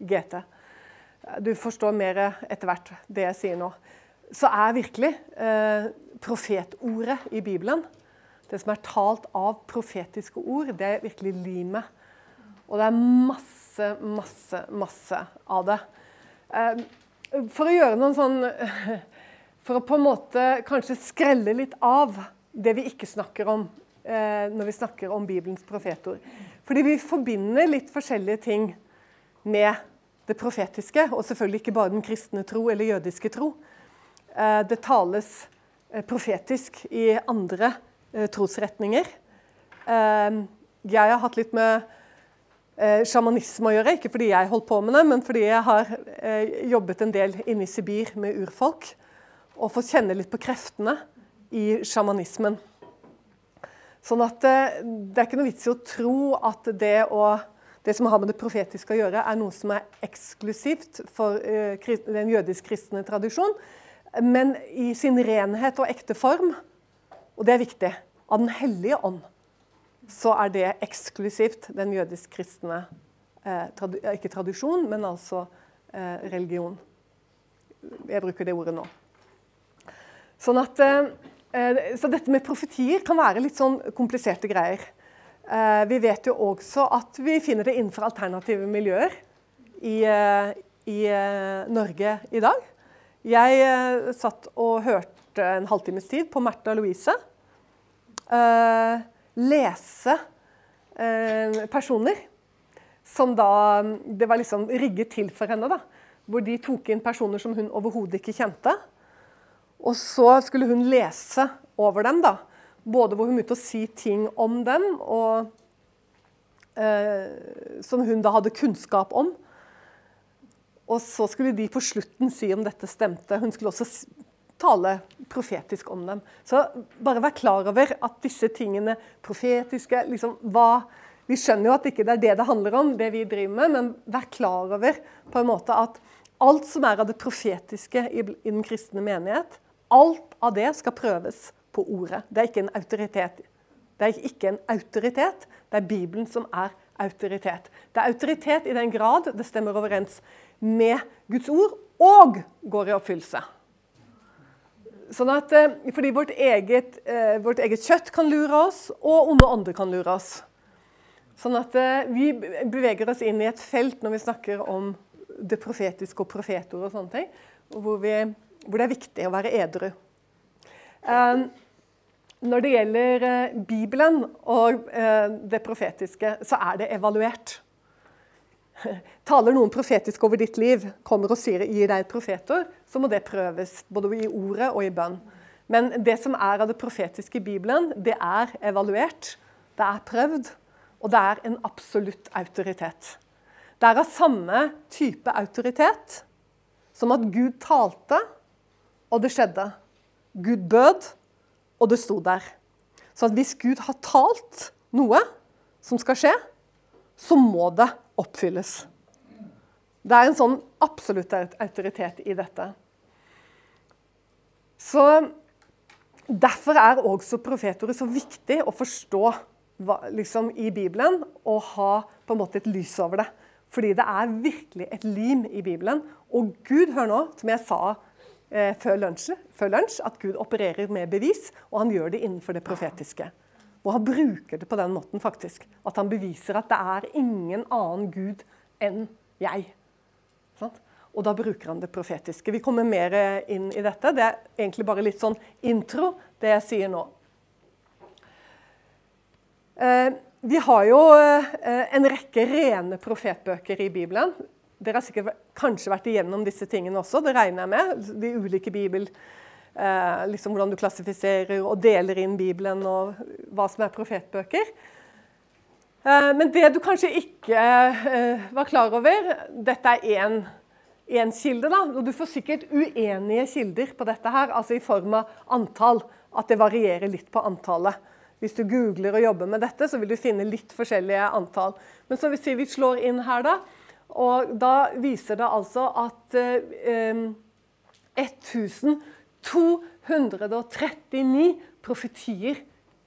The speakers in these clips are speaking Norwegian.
GT. Du forstår mer etter hvert det jeg sier nå. Så er virkelig eh, profetordet i Bibelen, det som er talt av profetiske ord, det er virkelig limet. Og det er masse, masse, masse av det. Eh, for å gjøre noen sånn For å på en måte kanskje skrelle litt av det vi ikke snakker om eh, når vi snakker om Bibelens profetord. Fordi vi forbinder litt forskjellige ting med det profetiske, og selvfølgelig ikke bare den kristne tro eller jødiske tro. Eh, det tales eh, profetisk i andre eh, trosretninger. Jeg har hatt litt med sjamanisme å gjøre, ikke fordi jeg holdt på med det, men fordi jeg har jobbet en del inne i Sibir med urfolk og fått kjenne litt på kreftene i sjamanismen. Sånn at Det er ikke noe vits i å tro at det, å, det som har med det profetiske å gjøre, er noe som er eksklusivt for uh, den jødisk-kristne tradisjon. Men i sin renhet og ekte form, og det er viktig, av Den hellige ånd, så er det eksklusivt den jødisk-kristne eh, Ikke tradisjon, men altså eh, religion. Jeg bruker det ordet nå. Sånn at, eh, så dette med profetier kan være litt sånn kompliserte greier. Eh, vi vet jo også at vi finner det innenfor alternative miljøer i, eh, i Norge i dag. Jeg satt og hørte en halvtimes tid på Märtha Louise lese personer som da Det var liksom rigget til for henne. da, Hvor de tok inn personer som hun overhodet ikke kjente. Og så skulle hun lese over dem, da. Både hvor hun begynte å si ting om dem, og, eh, som hun da hadde kunnskap om. Og så skulle de på slutten si om dette stemte. Hun skulle også tale profetisk om dem. Så bare vær klar over at disse tingene profetiske liksom, hva, Vi skjønner jo at ikke det er det det handler om, det vi driver med, men vær klar over på en måte at alt som er av det profetiske i, i den kristne menighet, Alt av det skal prøves på ordet. Det er ikke en autoritet. Det er ikke en autoritet, det er Bibelen som er autoritet. Det er autoritet i den grad det stemmer overens med Guds ord og går i oppfyllelse. Sånn at, eh, fordi vårt eget, eh, vårt eget kjøtt kan lure oss, og onde ånder kan lure oss. Sånn at eh, Vi beveger oss inn i et felt når vi snakker om det profetiske og profetord og sånne ting, hvor vi hvor det er viktig å være edru. Ehm, når det gjelder eh, Bibelen og eh, det profetiske, så er det evaluert. Taler noen profetisk over ditt liv, kommer og sier, gir deg et profetord, så må det prøves, både i ordet og i bønn. Men det som er av det profetiske i Bibelen, det er evaluert, det er prøvd, og det er en absolutt autoritet. Det er av samme type autoritet som at Gud talte, og det skjedde. Gud bød, og det sto der. Så hvis Gud har talt noe som skal skje, så må det oppfylles. Det er en sånn absolutt autoritet i dette. Så Derfor er også profetordet så viktig å forstå liksom, i Bibelen og ha på en måte et lys over det. Fordi det er virkelig et lim i Bibelen. Og Gud, hør nå, som jeg sa eh, før, lunsj, før lunsj at Gud opererer med bevis, og han gjør det innenfor det profetiske. Og han bruker det på den måten, faktisk. At han beviser at det er ingen annen Gud enn jeg. Sånn? Og da bruker han det profetiske. Vi kommer mer inn i dette. Det er egentlig bare litt sånn intro, det jeg sier nå. Eh, vi har jo eh, en rekke rene profetbøker i Bibelen. Dere har sikkert kanskje vært igjennom disse tingene også, det regner jeg med. De ulike bibel, eh, liksom Hvordan du klassifiserer og deler inn Bibelen, og hva som er profetbøker. Eh, men det du kanskje ikke eh, var klar over Dette er én, kilde, da. Og du får sikkert uenige kilder på dette her, altså i form av antall. At det varierer litt på antallet. Hvis du googler og jobber med dette, så vil du finne litt forskjellige antall. Men så hvis vi slår inn her, da, og da viser det altså at eh, 1239 profetier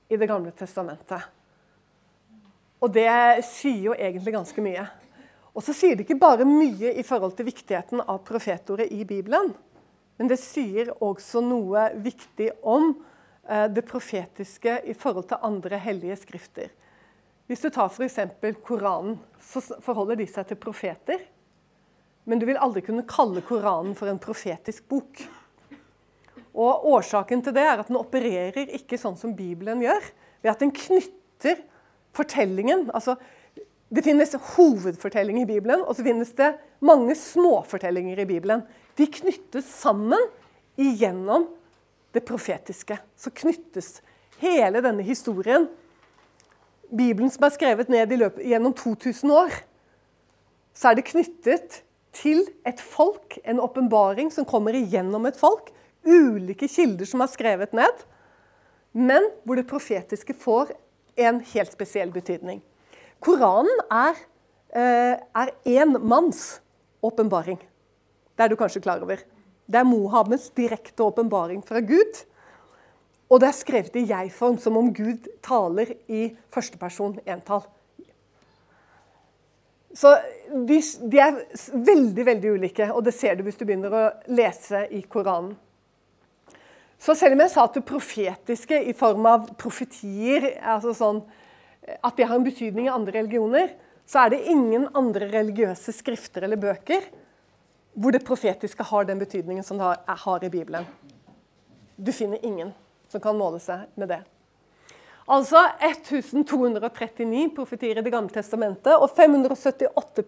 i Det gamle testamentet. Og det sier jo egentlig ganske mye. Og så sier det ikke bare mye i forhold til viktigheten av profetordet i Bibelen, men det sier også noe viktig om eh, det profetiske i forhold til andre hellige skrifter. Hvis du tar f.eks. Koranen, så forholder de seg til profeter. Men du vil aldri kunne kalle Koranen for en profetisk bok. Og Årsaken til det er at den opererer ikke sånn som Bibelen gjør. Ved at den knytter fortellingen altså Det finnes hovedfortelling i Bibelen, og så finnes det mange småfortellinger i Bibelen. De knyttes sammen igjennom det profetiske. Så knyttes hele denne historien, Bibelen som er skrevet ned løpet, gjennom 2000 år, så er det knyttet til et folk, en åpenbaring som kommer igjennom et folk, ulike kilder som er skrevet ned, men hvor det profetiske får en helt spesiell betydning. Koranen er én eh, manns åpenbaring. Det er du kanskje klar over. Det er Mohammeds direkte åpenbaring fra Gud. Og det er skrevet i jeg-form, som om Gud taler i førsteperson entall. Så de, er veldig veldig ulike, og det ser du hvis du begynner å lese i Koranen. Så selv om jeg sa at det profetiske i form av profetier altså sånn, At de har en betydning i andre religioner, så er det ingen andre religiøse skrifter eller bøker hvor det profetiske har den betydningen som det har i Bibelen. Du finner ingen som kan måle seg med det. Altså 1239 profetier i Det gamle testamentet og 578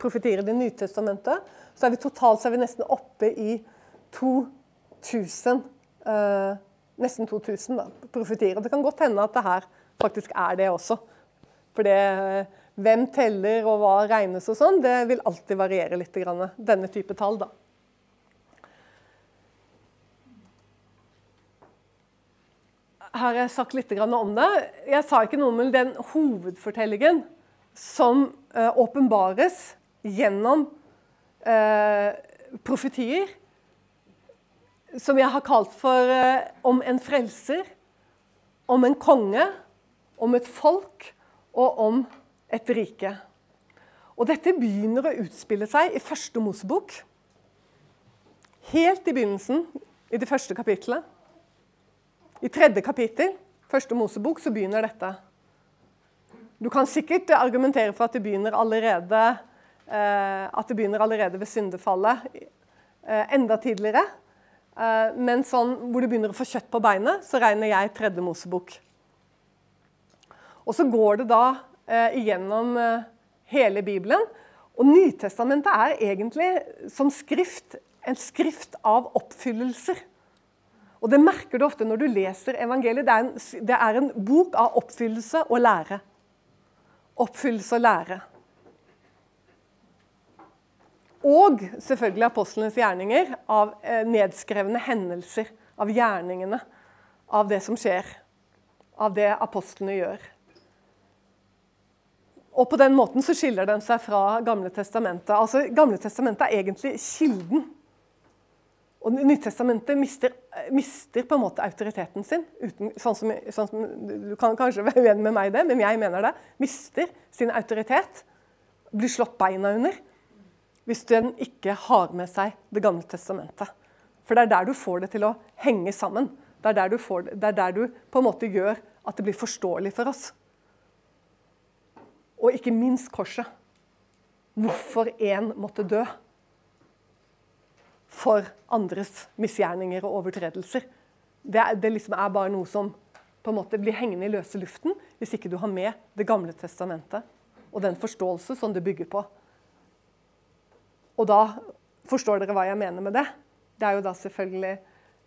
profetier i Det nye testamentet. Så er vi totalt så er vi nesten oppe i 2000 eh, nesten 2000 da, profetier. Det kan godt hende at det her faktisk er det også. For det, hvem teller og hva regnes og sånn, det vil alltid variere litt. Denne type tall, da. Har jeg sagt litt om det. Jeg sa ikke noe om den hovedfortellingen som eh, åpenbares gjennom eh, profetier som jeg har kalt for eh, om en frelser, om en konge, om et folk og om et rike. Og dette begynner å utspille seg i første Mosebok. Helt i begynnelsen, i det første kapittelet. I tredje kapittel, første Mosebok, så begynner dette. Du kan sikkert argumentere for at det begynner allerede, eh, det begynner allerede ved syndefallet. Eh, enda tidligere. Eh, men sånn hvor du begynner å få kjøtt på beinet, så regner jeg tredje Mosebok. Og så går det da eh, igjennom eh, hele Bibelen. Og Nytestamentet er egentlig som skrift en skrift av oppfyllelser. Og Det merker du ofte når du leser evangeliet. Det er en, det er en bok av oppfyllelse og lære. Oppfyllelse og lære. Og selvfølgelig apostlenes gjerninger av eh, nedskrevne hendelser. Av gjerningene. Av det som skjer. Av det apostlene gjør. Og på den måten så skiller den seg fra Gamle testamentet. Altså, Gamle testamentet er egentlig kilden. Og Nyttestamentet mister, mister, på en måte autoriteten sin. Uten, sånn, som, sånn som, Du kan kanskje være uenig med meg i det, men jeg mener det. Mister sin autoritet. Blir slått beina under hvis den ikke har med seg Det gamle testamentet. For det er der du får det til å henge sammen. Det er der du, det, det er der du på en måte gjør at det blir forståelig for oss. Og ikke minst korset. Hvorfor én måtte dø for andres misgjerninger og overtredelser. Det, det liksom er bare noe som på en måte blir hengende i løse luften hvis ikke du har med Det gamle testamentet og den forståelse som det bygger på. Og da forstår dere hva jeg mener med det. Det er jo da selvfølgelig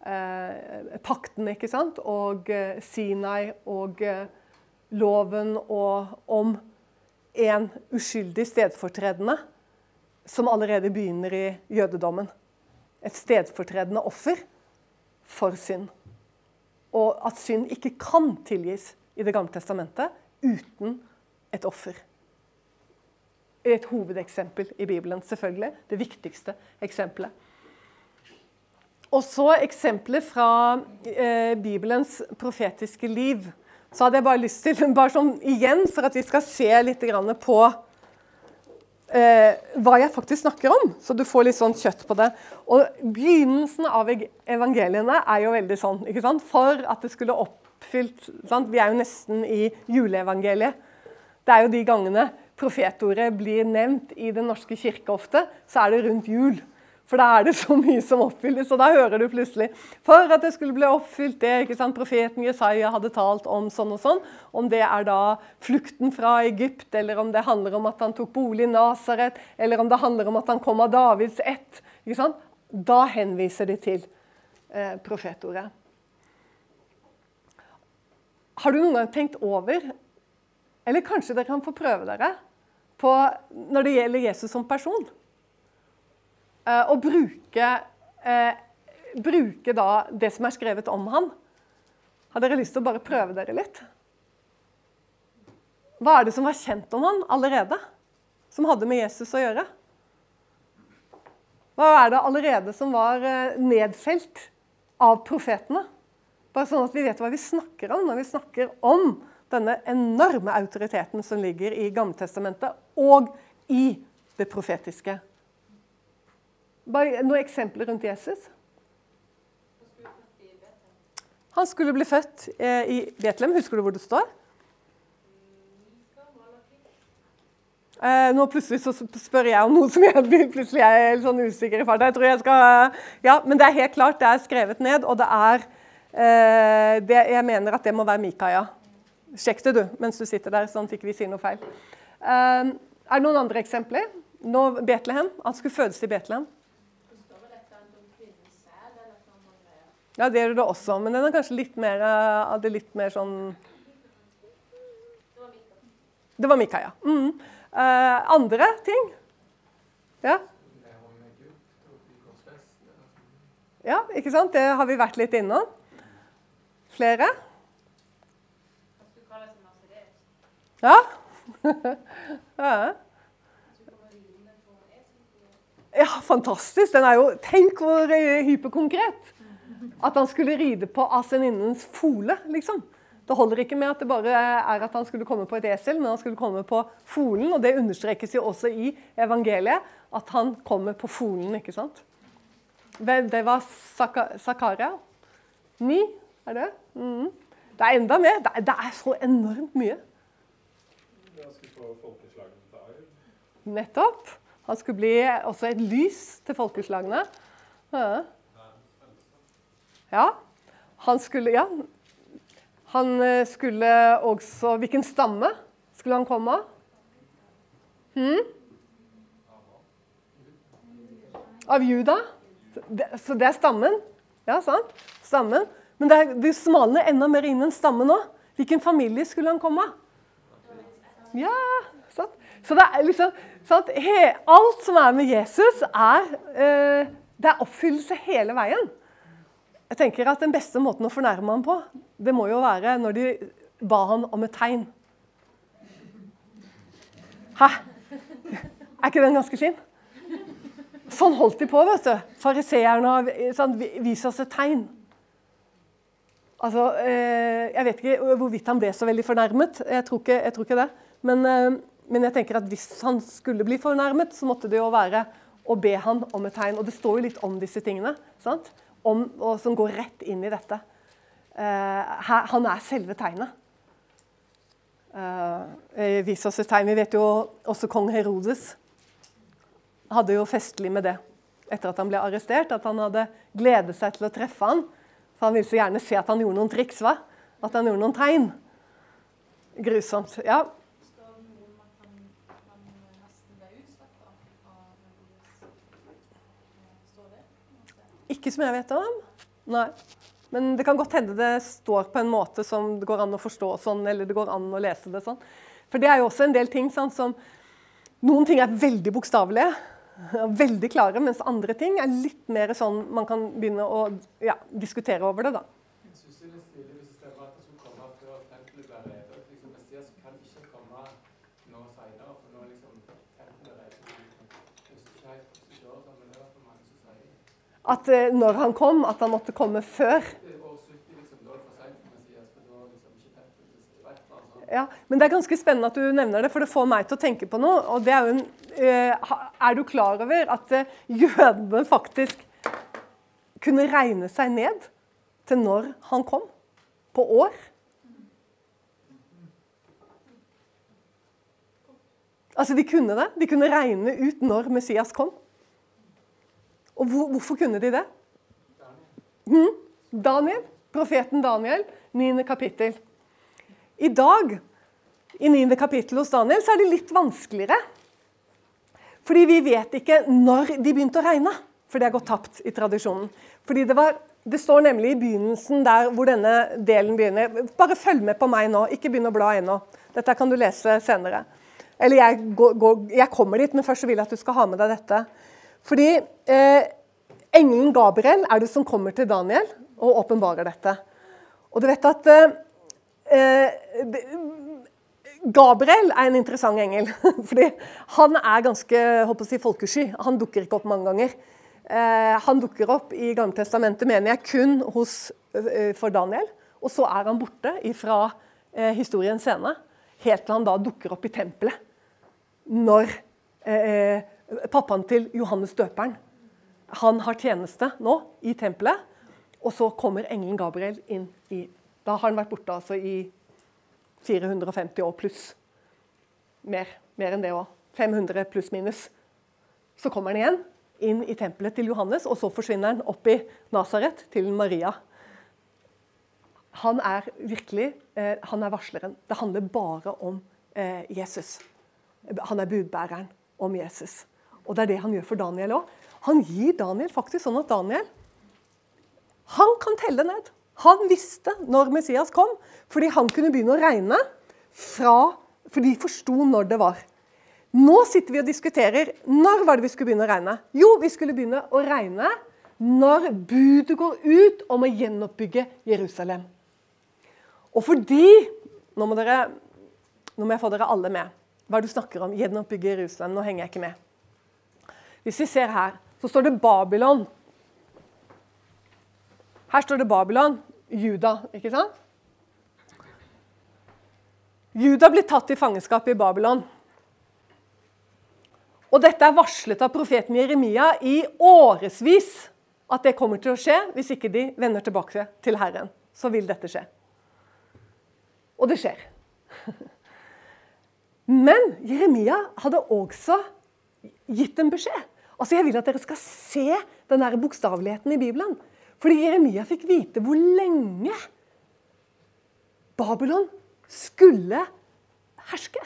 eh, pakten, ikke sant, og eh, Sinai og eh, loven og om en uskyldig stedfortredende som allerede begynner i jødedommen. Et stedfortredende offer for synd. Og at synd ikke kan tilgis i Det gamle testamentet uten et offer et hovedeksempel i Bibelen, selvfølgelig. Det viktigste eksempelet. Og så eksempler fra eh, Bibelens profetiske liv. Så hadde jeg bare lyst til, bare sånn igjen, for at vi skal se litt på eh, hva jeg faktisk snakker om, så du får litt sånn kjøtt på det. Og Begynnelsen av evangeliene er jo veldig sånn. ikke sant? For at det skulle oppfylt sant? Vi er jo nesten i juleevangeliet. Det er jo de gangene profetordet blir nevnt i Den norske kirke ofte, så er det rundt jul. For da er det så mye som oppfylles, og da hører du plutselig For at det skulle bli oppfylt det ikke sant? profeten Jesaja hadde talt om sånn og sånn, om det er da flukten fra Egypt, eller om det handler om at han tok bolig i Nasaret, eller om det handler om at han kom av Davids ett, ikke sant? da henviser de til eh, profetordet. Har du noen gang tenkt over, eller kanskje dere kan få prøve dere, på når det gjelder Jesus som person? Eh, og bruke, eh, bruke da det som er skrevet om han. Har dere lyst til å bare prøve dere litt? Hva er det som var kjent om han allerede? Som hadde med Jesus å gjøre? Hva er det allerede som var eh, nedfelt av profetene? Bare sånn at vi vet hva vi snakker om når vi snakker om denne enorme autoriteten som ligger i Gamletestamentet og i det profetiske bare noen eksempler rundt Jesus. Han skulle bli født eh, i Betlehem. Husker du hvor det står? Eh, nå plutselig så spør jeg om noe som jeg plutselig er helt sånn usikker i farta. Jeg tror jeg skal, ja, Men det er helt klart, det er skrevet ned, og det er eh, det, Jeg mener at det må være Mikaia. Sjekk det, du, mens du sitter der, sånn at ikke vi sier noe feil. Er det noen andre eksempler? Nå, Betlehem. Han skulle fødes i Betlehem. Ja, det gjør det også, men den er kanskje litt mer, hadde litt mer sånn Det var Mika, ja. Mm. Uh, andre ting? Ja? Ja, ikke sant? Det har vi vært litt innom. Flere? Ja. ja. Fantastisk. Den er jo Tenk hvor hyperkonkret. At han skulle ride på aseninnens fole, liksom. Det holder ikke med at det bare er at han skulle komme på et esel, men han skulle komme på folen. Og det understrekes jo også i evangeliet, at han kommer på folen, ikke sant. Det var Zakaria. Ni, er det? Mm. Det er enda mer. Det er så enormt mye. Nettopp. Han skulle bli også et lys til folkeslagene. Ja. Ja. Han skulle Ja. Han eh, skulle også Hvilken stamme skulle han komme av? Hmm? Av Juda? Så det er stammen? Ja, sant? Stammen. Men det, er, det smalner enda mer inn enn stammen nå. Hvilken familie skulle han komme av? Ja, sant? Så det er liksom sant? He, Alt som er med Jesus, er, eh, det er oppfyllelse hele veien. Jeg tenker at Den beste måten å fornærme ham på, det må jo være når de ba han om et tegn. Hæ? Er ikke den ganske fin? Sånn holdt de på, vet du. Fariseerne sånn, Vis oss et tegn. Altså, eh, Jeg vet ikke hvorvidt han ble så veldig fornærmet. Jeg tror ikke, jeg tror ikke det. Men, eh, men, jeg tenker at hvis han skulle bli fornærmet, så måtte det jo være å be han om et tegn. Og det står jo litt om disse tingene. sant? Om, og som går rett inn i dette. Uh, han er selve tegnet. Uh, vis oss et tegn. Vi vet jo også kong Herodes hadde jo festlig med det etter at han ble arrestert. At han hadde gledet seg til å treffe han. For han ville så gjerne se at han gjorde noen triks. hva? At han gjorde noen tegn. Grusomt. Ja, Ikke som jeg vet om. Nei. Men det kan godt hende det står på en måte som det går an å forstå sånn, eller det går an å lese det sånn. For det er jo også en del ting sånn, som Noen ting er veldig bokstavelige, veldig klare, mens andre ting er litt mer sånn man kan begynne å ja, diskutere over det. da. At eh, når han kom, at han måtte komme før. Ja, men Det er ganske spennende at du nevner det, for det får meg til å tenke på noe. og det Er jo en, uh, er du klar over at uh, jødene faktisk kunne regne seg ned til når han kom? På år? Altså, De kunne det. De kunne regne ut når Messias kom. Og hvor, hvorfor kunne de det? Hmm? Daniel, profeten Daniel, 9. kapittel. I dag, i 9. kapittel hos Daniel, så er det litt vanskeligere. Fordi vi vet ikke når de begynte å regne. For det er gått tapt i tradisjonen. Fordi det, var, det står nemlig i begynnelsen der hvor denne delen begynner. Bare følg med på meg nå, ikke begynn å bla ennå. Dette kan du lese senere. Eller jeg, går, går, jeg, kommer dit, men først vil jeg at du skal ha med deg dette. Fordi eh, engelen Gabriel er det som kommer til Daniel og åpenbarer dette. Og du vet at eh, eh Gabriel er en interessant engel. fordi han er ganske håper å si, folkesky. Han dukker ikke opp mange ganger. Eh, han dukker opp i Gammeltestamentet, mener jeg, kun hos, eh, for Daniel. Og så er han borte fra eh, historiens scene, helt til han da dukker opp i tempelet når eh, pappaen til Johannes døperen han har tjeneste nå i tempelet. Og så kommer engelen Gabriel inn i Da har han vært borte altså i 450 år pluss. Mer, mer enn det òg. 500 pluss minus. Så kommer han igjen inn i tempelet til Johannes, og så forsvinner han opp i Nasaret til Maria. Han er virkelig eh, han er varsleren. Det handler bare om eh, Jesus. Han er budbæreren om Jesus. Og det er det han gjør for Daniel òg. Han gir Daniel faktisk sånn at Daniel han kan telle ned. Han visste når Messias kom, fordi han kunne begynne å regne fra For de forsto når det var. Nå sitter vi og diskuterer når var det vi skulle begynne å regne. Jo, vi skulle begynne å regne når budet går ut om å gjenoppbygge Jerusalem. Og fordi Nå må, dere, nå må jeg få dere alle med hva du snakker om. Gjenoppbygge Jerusalem. Nå henger jeg ikke med. Hvis vi ser her, så står det Babylon. Her står det Babylon. Juda, ikke sant? Juda blir tatt i fangenskap i Babylon. Og dette er varslet av profeten Jeremia i årevis at det kommer til å skje hvis ikke de vender tilbake til Herren. Så vil dette skje. Og det skjer. Men Jeremia hadde også gitt en beskjed. Altså Jeg vil at dere skal se den der bokstaveligheten i Bibelen. Fordi Jeremia fikk vite hvor lenge Babylon skulle herske.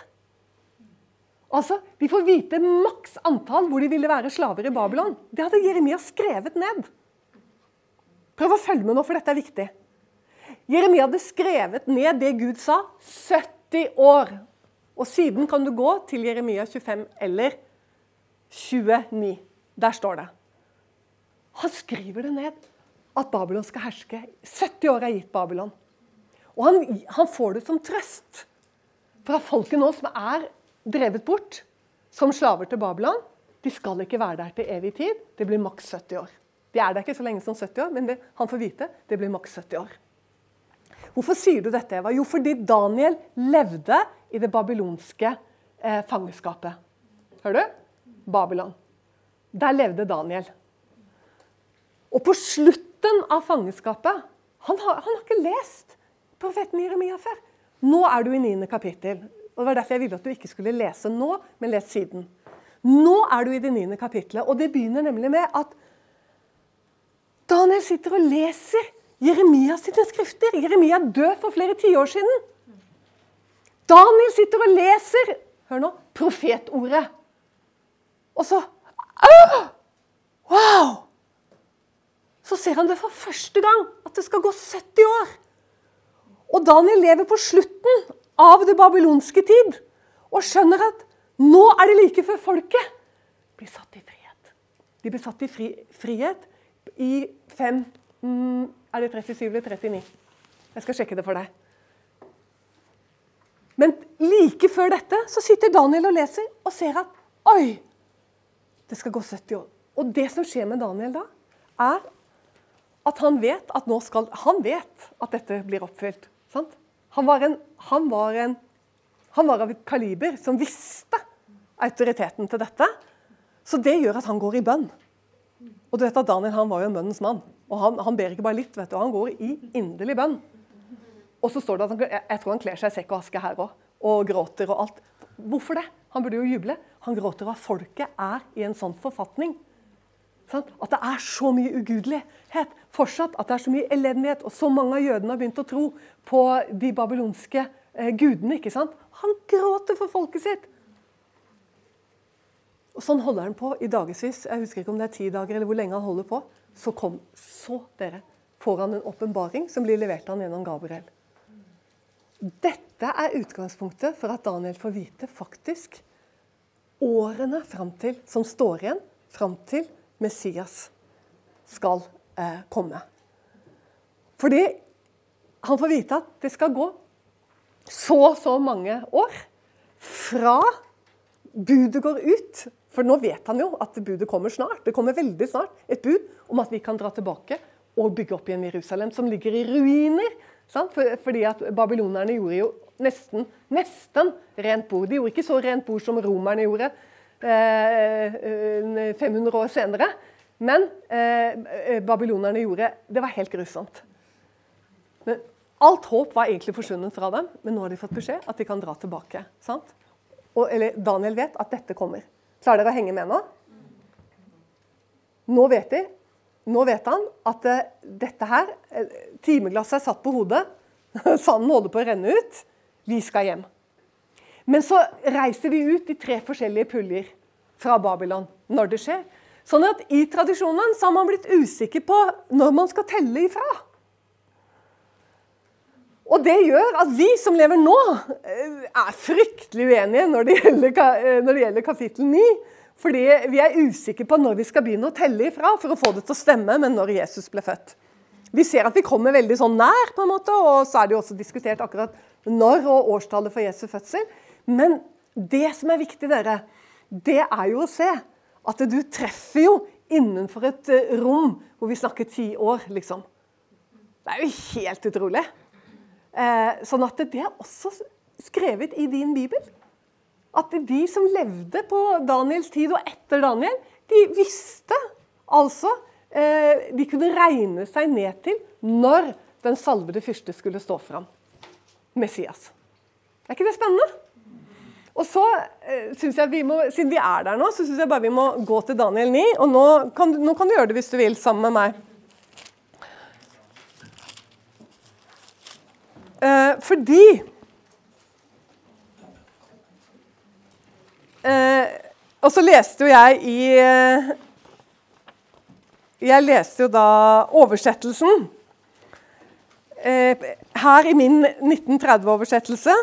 Altså, Vi får vite maks antall hvor de ville være slaver i Babylon. Det hadde Jeremia skrevet ned. Prøv å følge med nå, for dette er viktig. Jeremia hadde skrevet ned det Gud sa 70 år og siden kan du gå til Jeremia 25 eller 29. Der står det. Han skriver det ned at Babylon skal herske. 70 år er gitt Babylon. Og han, han får det som trøst fra folket nå som er drevet bort som slaver til Babylon. De skal ikke være der til evig tid. Det blir maks 70 år. De er der ikke så lenge som 70 år, men det, han får vite det blir maks 70 år. Hvorfor sier du dette, Eva? Jo, fordi Daniel levde i det babylonske eh, fangenskapet. Hører du? Babylon. Der levde Daniel. Og på slutten av fangenskapet han har, han har ikke lest profeten Jeremia før. Nå er du i 9. kapittel. og Det var derfor jeg ville at du ikke skulle lese nå, men les siden. Nå er du i det 9. kapittelet, og det begynner nemlig med at Daniel sitter og leser Jeremia sine skrifter. Jeremia død for flere tiår siden. Daniel sitter og leser hør nå, profetordet. Og så Wow! Så ser han det for første gang, at det skal gå 70 år. Og Daniel lever på slutten av det babylonske tid og skjønner at nå er det like før folket blir satt i frihet. De blir satt i fri, frihet i 5 mm, Er det 37 eller 39? Jeg skal sjekke det for deg. Men like før dette så sitter Daniel og leser og ser at Oi! Det skal gå 70 år. Og det som skjer med Daniel da, er at han vet at nå skal Han vet at dette blir oppfylt. Sant? Han var en, han var en Han var av et kaliber som visste autoriteten til dette. Så det gjør at han går i bønn. Og du vet at Daniel han var jo en bønnens mann. Og han, han, ber ikke bare litt, vet du, han går i inderlig bønn. Og så står det at han, jeg tror han kler seg i sekk og aske her òg, og gråter og alt. Hvorfor det? Han burde jo juble. Han gråter av folket er i en sånn forfatning. At det er så mye ugudelighet fortsatt. At det er så mye elendighet. Og så mange av jødene har begynt å tro på de babylonske eh, gudene. ikke sant? Han gråter for folket sitt. Og Sånn holder han på i dagevis. Jeg husker ikke om det er ti dager eller hvor lenge han holder på. Så kom så dere får han en åpenbaring som blir levert han gjennom Gabriel. Dette er utgangspunktet for at Daniel får vite faktisk årene fram til, som står igjen fram til Messias skal eh, komme. Fordi han får vite at det skal gå så og så mange år fra budet går ut. For nå vet han jo at budet kommer snart. Det kommer veldig snart et bud om at vi kan dra tilbake og bygge opp igjen Jerusalem, som ligger i ruiner. For, fordi at babylonerne gjorde jo nesten, nesten rent bord. De gjorde ikke så rent bord som romerne gjorde 500 eh, år senere. Men eh, babylonerne gjorde Det var helt grusomt. Men alt håp var egentlig forsvunnet fra dem, men nå har de fått beskjed at de kan dra tilbake. Og, eller Daniel vet at dette kommer. Klarer dere å henge med nå? Nå vet de. Nå vet han at uh, dette her Timeglasset er satt på hodet. Sanden holder på å renne ut. Vi skal hjem. Men så reiser de ut i tre forskjellige puljer fra Babylon når det skjer. Sånn at i tradisjonen så har man blitt usikker på når man skal telle ifra. Og det gjør at vi som lever nå, eh, er fryktelig uenige når det gjelder, eh, når det gjelder kapittel 9. Fordi vi er usikre på når vi skal begynne å telle ifra for å få det til å stemme med når Jesus ble født. Vi ser at vi kommer veldig sånn nær, på en måte, og så er det jo også diskutert akkurat når og årstallet for Jesu fødsel. Men det som er viktig, dere, det er jo å se at du treffer jo innenfor et eh, rom hvor vi snakker ti år, liksom. Det er jo helt utrolig. Eh, sånn at det er også skrevet i din bibel. At de som levde på Daniels tid og etter Daniel, de visste altså eh, De kunne regne seg ned til når den salvede fyrste skulle stå fram. Messias. Er ikke det spennende? Og så eh, synes jeg vi må, Siden vi er der nå, så syns jeg bare vi må gå til Daniel 9. Og nå kan, nå kan, du gjøre det hvis du vil, sammen med meg. Eh, fordi Og så leste jo jeg i eh, Jeg leste jo da oversettelsen. Eh, her i min 1930-oversettelse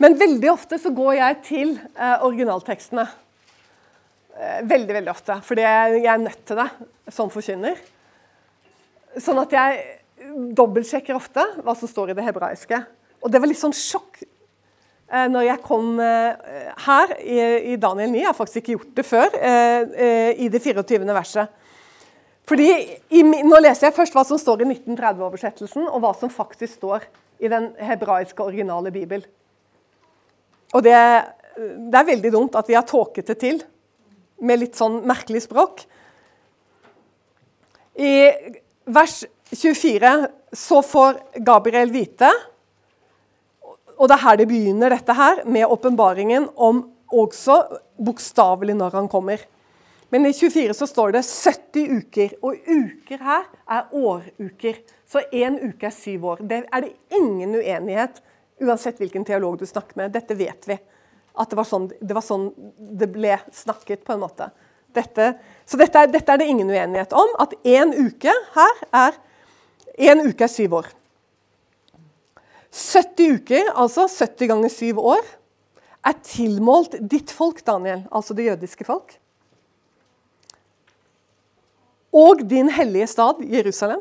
men veldig ofte så går jeg til eh, originaltekstene. Eh, veldig, veldig ofte. Fordi jeg, er nødt til det som forkynner. Sånn at jeg dobbeltsjekker ofte hva som står i det hebraiske. Og det var litt sånn sjokk eh, når jeg kom eh, her i, Daniel 9. Jeg har faktisk ikke gjort det før, eh, eh, i det 24. verset. Fordi Nå leser jeg først hva som står i 1930-oversettelsen, og hva som faktisk står i den hebraiske originale bibel. Og det, det, er veldig dumt at vi har tåket det til med litt sånn merkelig språk. I vers 24 så får Gabriel vite, og det er her det begynner, dette her, med åpenbaringen om også bokstavelig når han kommer. Men i 24 så står det 70 uker, og uker her er åruker. Så én uke er syv år. Det er det ingen uenighet Uansett hvilken teolog du snakker med. Dette vet vi. At det var sånn det, var sånn det ble snakket, på en måte. Dette, så dette er, dette er, det ingen uenighet om. At én uke her er Én uke er syv år. 70 uker, altså 70 ganger 7 år, er tilmålt ditt folk, Daniel, altså det jødiske folk. Og din hellige stad, Jerusalem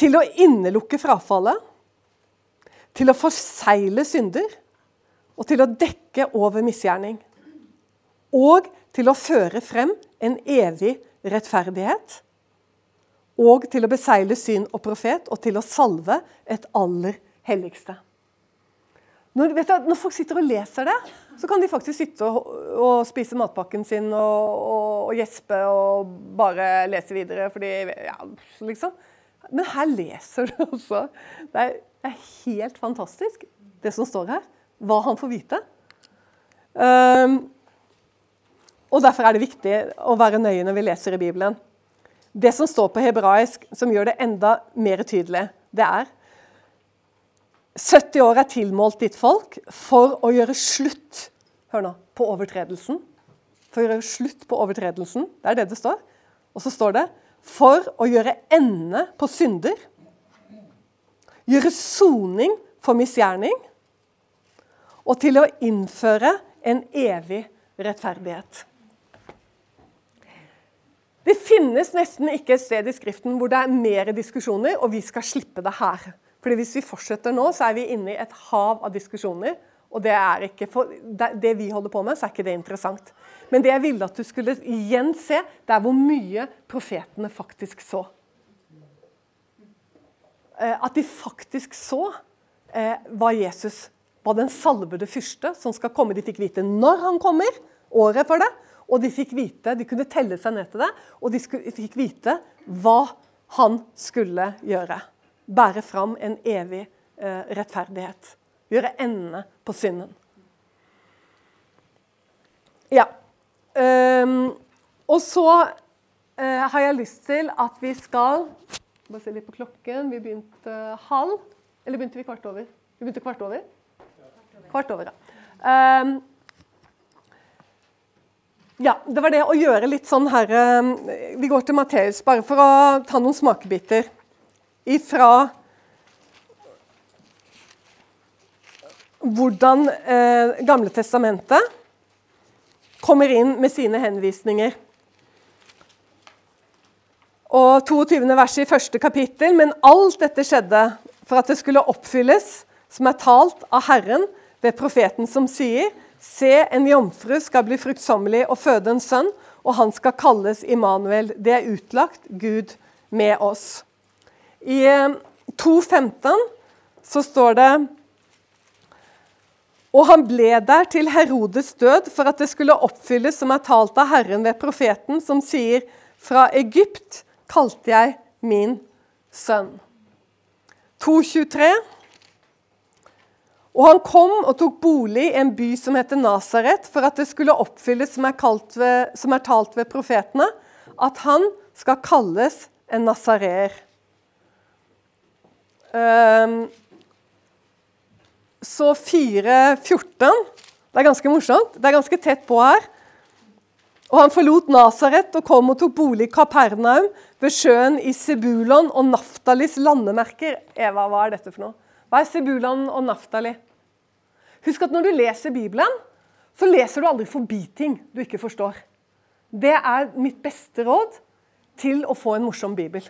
til å innelukke frafallet, til å forsegle synder og til å dekke over misgjerning. Og til å føre frem en evig rettferdighet. Og til å besegle syn og profet, og til å salve et aller helligste. Når, du, når, folk sitter og leser det, så kan de faktisk sitte og, og spise matpakken sin og, og, og, gjespe og bare lese videre, fordi ja, liksom. Men her leser du også. Det er, det er, helt fantastisk, det som står her. Hva han får vite. Um, og Derfor er det viktig å være nøye når vi leser i Bibelen. Det som står på hebraisk, som gjør det enda mer tydelig, det er 70 år er tilmålt ditt folk for å gjøre slutt hør nå, på overtredelsen. For å gjøre slutt på overtredelsen. Det er det det står. Og så står det for å gjøre ende på synder. Gjøre soning for misgjerning. Og til å innføre en evig rettferdighet. Det finnes nesten ikke et sted i Skriften hvor det er mer diskusjoner, og vi skal slippe det her. Fordi Hvis vi fortsetter nå, så er vi inne i et hav av diskusjoner. Og det, er ikke for, det vi holder på med, så er ikke det interessant. Men det jeg ville at du skulle igjen se, det er hvor mye profetene faktisk så. Eh, at de faktisk så eh, hva Jesus var den salvede fyrste som skal komme. De fikk vite når han kommer, året for det. Og de fikk vite, de kunne telle seg ned til det, og de fikk vite hva han skulle gjøre bære fram en evig eh, rettferdighet. Gjøre ende på synden. Ja. Um, og så uh, har jeg lyst til at vi skal Bare se litt på klokken. Vi begynte halv. Eller begynte vi kvart over? Vi begynte kvart over? Kvart over, ja. Um, ja, det var det å gjøre litt sånn her um, Vi går til Matteus bare for å ta noen smakebiter ifra hvordan eh, Gamle testamentet kommer inn med sine henvisninger. Og 22. verset i første kapittel. Men alt dette skjedde for at det skulle oppfylles, som er talt av Herren ved profeten som sier:" Se, en jomfru skal bli fruktsommelig og føde en sønn, og han skal kalles Immanuel. Det er utlagt Gud med oss. I 2.15 eh, så står det og han ble der til Herodes død for at det skulle oppfylles som er talt av Herren ved profeten, som sier, fra Egypt kalte jeg min sønn. 2.23. Og han kom og tok bolig i en by som heter Nasaret, for at det skulle oppfylles som er, ved, som er talt ved profetene, at han skal kalles en nasareer. Um, så 4.14 Det er ganske morsomt. Det er ganske tett på her. Og han forlot Nasaret og kom og tok bolig i Kapernaum, ved sjøen i Sebulon og Naftalis landemerker. Eva, hva er dette for noe? Hva er Sebulan og Naftali? Husk at når du leser Bibelen, så leser du aldri forbi ting du ikke forstår. Det er mitt beste råd til å få en morsom bibel.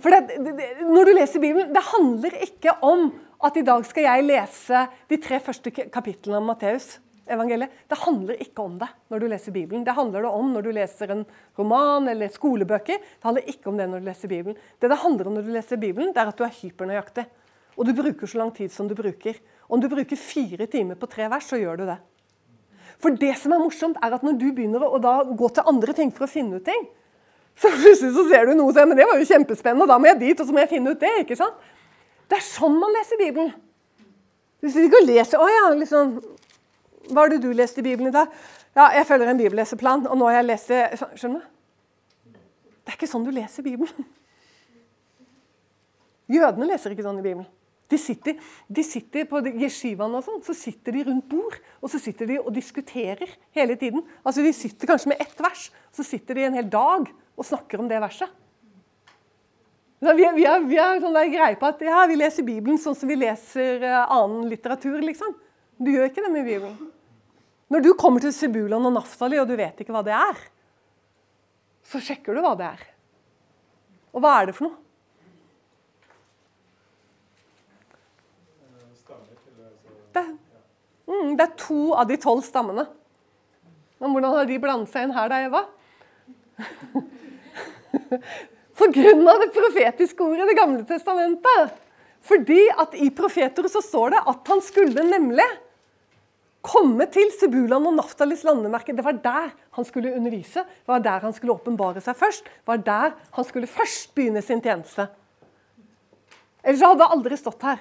For det, det, når du leser Bibelen, det handler ikke om at i dag skal jeg lese de tre første kapitlene av Matteus. Evangeliet. Det handler ikke om det når du leser Bibelen. Det handler det om når du leser en roman eller skolebøker. Det handler ikke om det når du leser Bibelen. Det det handler om når du leser Bibelen, det er at du er hypernøyaktig. Og du bruker så lang tid som du bruker. Om du bruker fire timer på tre vers, så gjør du det. For det som er morsomt, er at når du begynner å gå til andre ting for å finne ut ting, så plutselig så ser du noe og sier men det var jo kjempespennende, og da må jeg dit, og så må jeg finne ut det. ikke sant? Det er sånn man leser Bibelen. Du sitter ikke leser Å ja, liksom Hva er det du leste i Bibelen i dag? Ja, jeg følger en bibelleseplan, og nå har jeg lest det Skjønner du? Det er ikke sånn du leser Bibelen. Jødene leser ikke sånn i Bibelen. De sitter, de sitter på jeshivaen og sånn, så sitter de rundt bord og så sitter de og diskuterer hele tiden. Altså De sitter kanskje med ett vers, så sitter de en hel dag og snakker om det verset. Vi, vi, har, vi er sånn greie på at ja, vi leser Bibelen sånn som vi leser uh, annen litteratur. liksom. Du gjør ikke det med Bibelen. Når du kommer til Sibulan og Naftali og du vet ikke hva det er, så sjekker du hva det er. Og hva er det for noe? Det, mm, det er to av de tolv stammene. Men hvordan har de blandet seg inn her, da, Eva? Pga. det profetiske ordet i Det gamle testamentet. Fordi at i profeter så står det at han skulle nemlig komme til Sebulan og Naftalis landemerke. Det var der han skulle undervise, det var der han skulle åpenbare seg først. Det var der han skulle først begynne sin tjeneste. Ellers hadde det aldri stått her.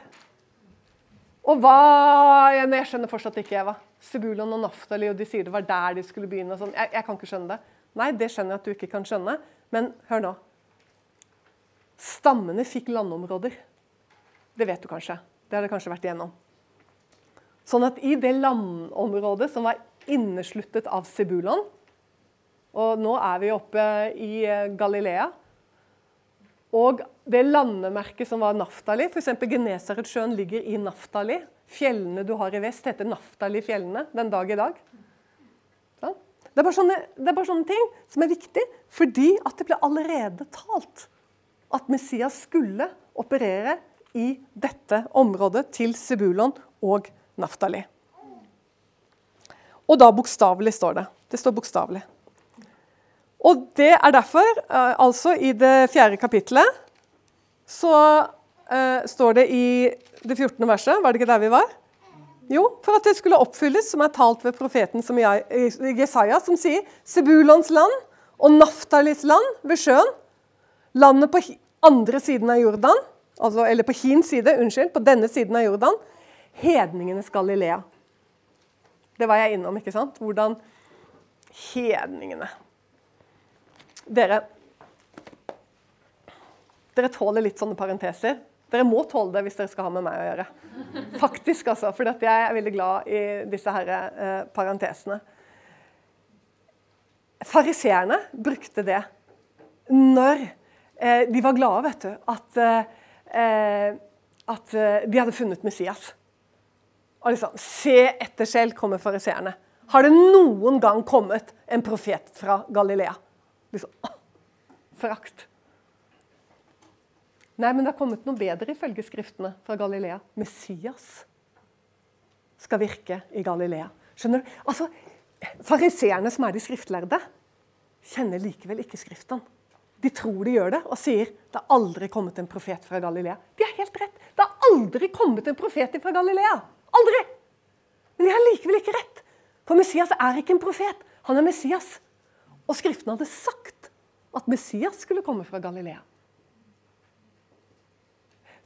Og hva Jeg skjønner fortsatt ikke, Eva. Sebulon og Naftali, og de sier det var der de skulle begynne. Sånn. Jeg, jeg, kan ikke skjønne det. Nei, det skjønner jeg at du ikke kan skjønne. Men hør nå. Stammene fikk landområder. Det vet du kanskje. Det har det kanskje vært igjennom. Sånn at i det landområdet som var innesluttet av Sebulon Og nå er vi oppe i eh, Galilea. Og det landemerket som var Naftali, f.eks. Genesaretsjøen ligger i Naftali. Fjellene du har i vest, heter Naftali-fjellene den dag i dag. Ja. Det, er sånne, det, er bare sånne, ting som er viktig, fordi at det ble allerede talt at Messias skulle operere i dette området til Sebulon og Naftali. Og da bokstavelig står det. Det står bokstavelig. Og det er derfor, eh, altså i det fjerde kapittelet, så uh, står det i det 14. verset, var det ikke der vi var? Jo, for at det skulle oppfylles, som er talt ved profeten som Jesaja, som sier Sebulons land og Naftalis land ved sjøen, landet på andre siden av Jordan, altså, eller på hin side, unnskyld, på denne siden av Jordan, hedningenes Galilea. Det var jeg innom, ikke sant? Hvordan hedningene dere, dere tåler litt sånne parenteser. Dere må tåle det hvis dere skal ha med meg å gjøre. Faktisk, altså. For jeg er veldig glad i disse her, eh, parentesene. Fariseerne brukte det når eh, de var glade, vet du, at, eh, at eh, de hadde funnet Messias. Og liksom, Se etter selv, kommer fariseerne. Har det noen gang kommet en profet fra Galilea? Liksom, Forakt. Nei, men det har kommet noe bedre ifølge skriftene fra Galilea. Messias skal virke i Galilea. Skjønner du? Altså, Fariseerne, som er de skriftlærde, kjenner likevel ikke Skriftene. De tror de gjør det, og sier det har aldri kommet en profet fra Galilea. De har helt rett. Det har aldri kommet en profet fra Galilea. Aldri! Men de har likevel ikke rett. For Messias er ikke en profet. Han er Messias. Og Skriften hadde sagt at Messias skulle komme fra Galilea.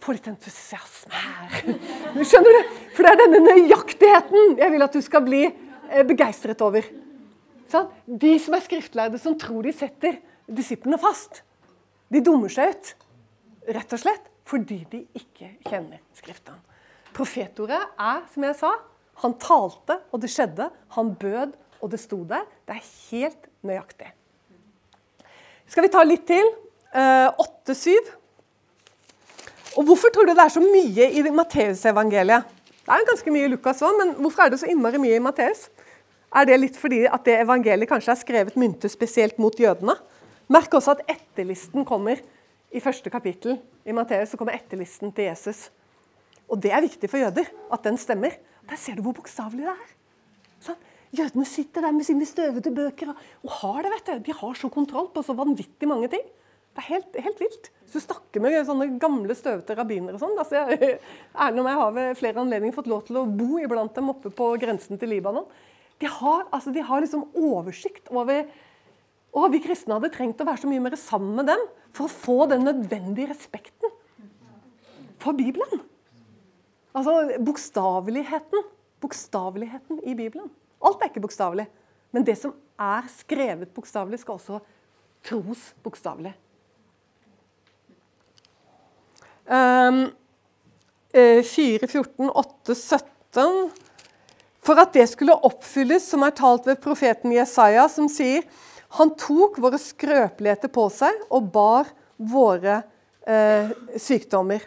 Få litt entusiasme her. Skjønner du? For det er denne nøyaktigheten jeg vil at du skal bli eh, begeistret over. Sånn? De som er skriftlærde, som tror de setter disiplene fast, de dummer seg ut. Rett og slett fordi de ikke kjenner Skriftene. Profetordet er, som jeg sa, han talte, og det skjedde. Han bød, og det sto der. Det er helt nøyaktig. Skal vi ta litt til? Åtte-syv. 8-7. Og Hvorfor tror du det er så mye i Matteusevangeliet? Det er ganske mye i Lukas òg, men hvorfor er det så innmari mye i Matteus? Er det litt fordi at det evangeliet kanskje er skrevet myntet spesielt mot jødene? Merk også at etterlisten kommer i første kapittel. I Matteus så kommer etterlisten til Jesus. Og det er viktig for jøder, at den stemmer. Der ser du hvor bokstavelig det er. Jødene sitter der med sine støvete bøker og har det, vet du. De har så kontroll på så vanvittig mange ting. Det er helt, helt vilt. Så du snakker med sånne gamle, støvete rabbinere og sånn altså, Erlend og jeg har ved flere anledninger fått lov til å bo iblant dem oppe på grensen til Libanon. De har, altså, de har liksom oversikt over Og vi kristne hadde trengt å være så mye mer sammen med dem for å få den nødvendige respekten for Bibelen. Altså bokstaveligheten. Bokstaveligheten i Bibelen. Alt er ikke bokstavelig. Men det som er skrevet bokstavelig, skal også tros bokstavelig. Um, 4, 14, 8, 17 For at det skulle oppfylles, som er talt ved profeten Jesaja, som sier Han tok våre skrøpeligheter på seg og bar våre eh, sykdommer.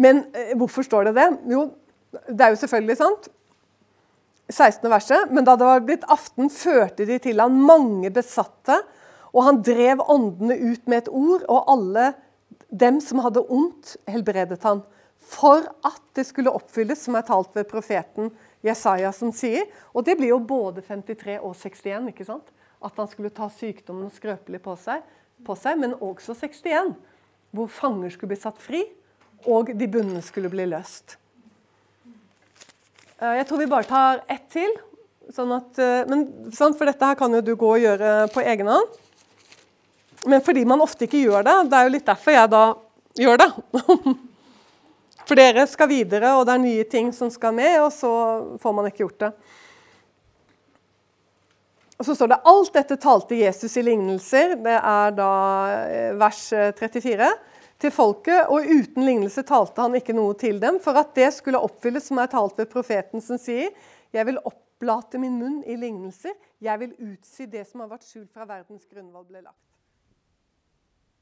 Men eh, hvorfor står det det? Jo, det er jo selvfølgelig sant. 16. verset. Men da det var blitt aften, førte de til han mange besatte, og han drev åndene ut med et ord, og alle dem som hadde ondt, helbredet han. For at det skulle oppfylles, som er talt ved profeten Jesaja, som sier. Og det blir jo både 53 og 61, ikke sant? At han skulle ta sykdommen skrøpelig på seg. på seg, men også 61, hvor fanger skulle bli satt fri, og de bundne skulle bli løst. Eh, jeg tror vi bare tar ett til. Sånn at, eh, men, for dette her kan jo du gå og gjøre på egen hånd. Men fordi man ofte ikke gjør det, det er jo litt derfor jeg da gjør det. For dere skal videre, og det er nye ting som skal med, og så får man ikke gjort det. Og Så står det alt dette talte Jesus i lignelser. Det er da eh, vers 34. Til folket, og uten lignelse talte han ikke noe til dem, for at det skulle oppfylles som er talt ved profeten som sier, jeg vil opplate min munn i lignelser, jeg vil utsi det som har vært skjult fra verdens grunnvoll ble lagt.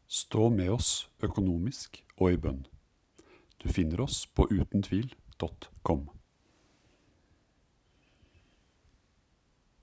Stå med oss økonomisk og i bønn. Du finner oss på utentvil.com.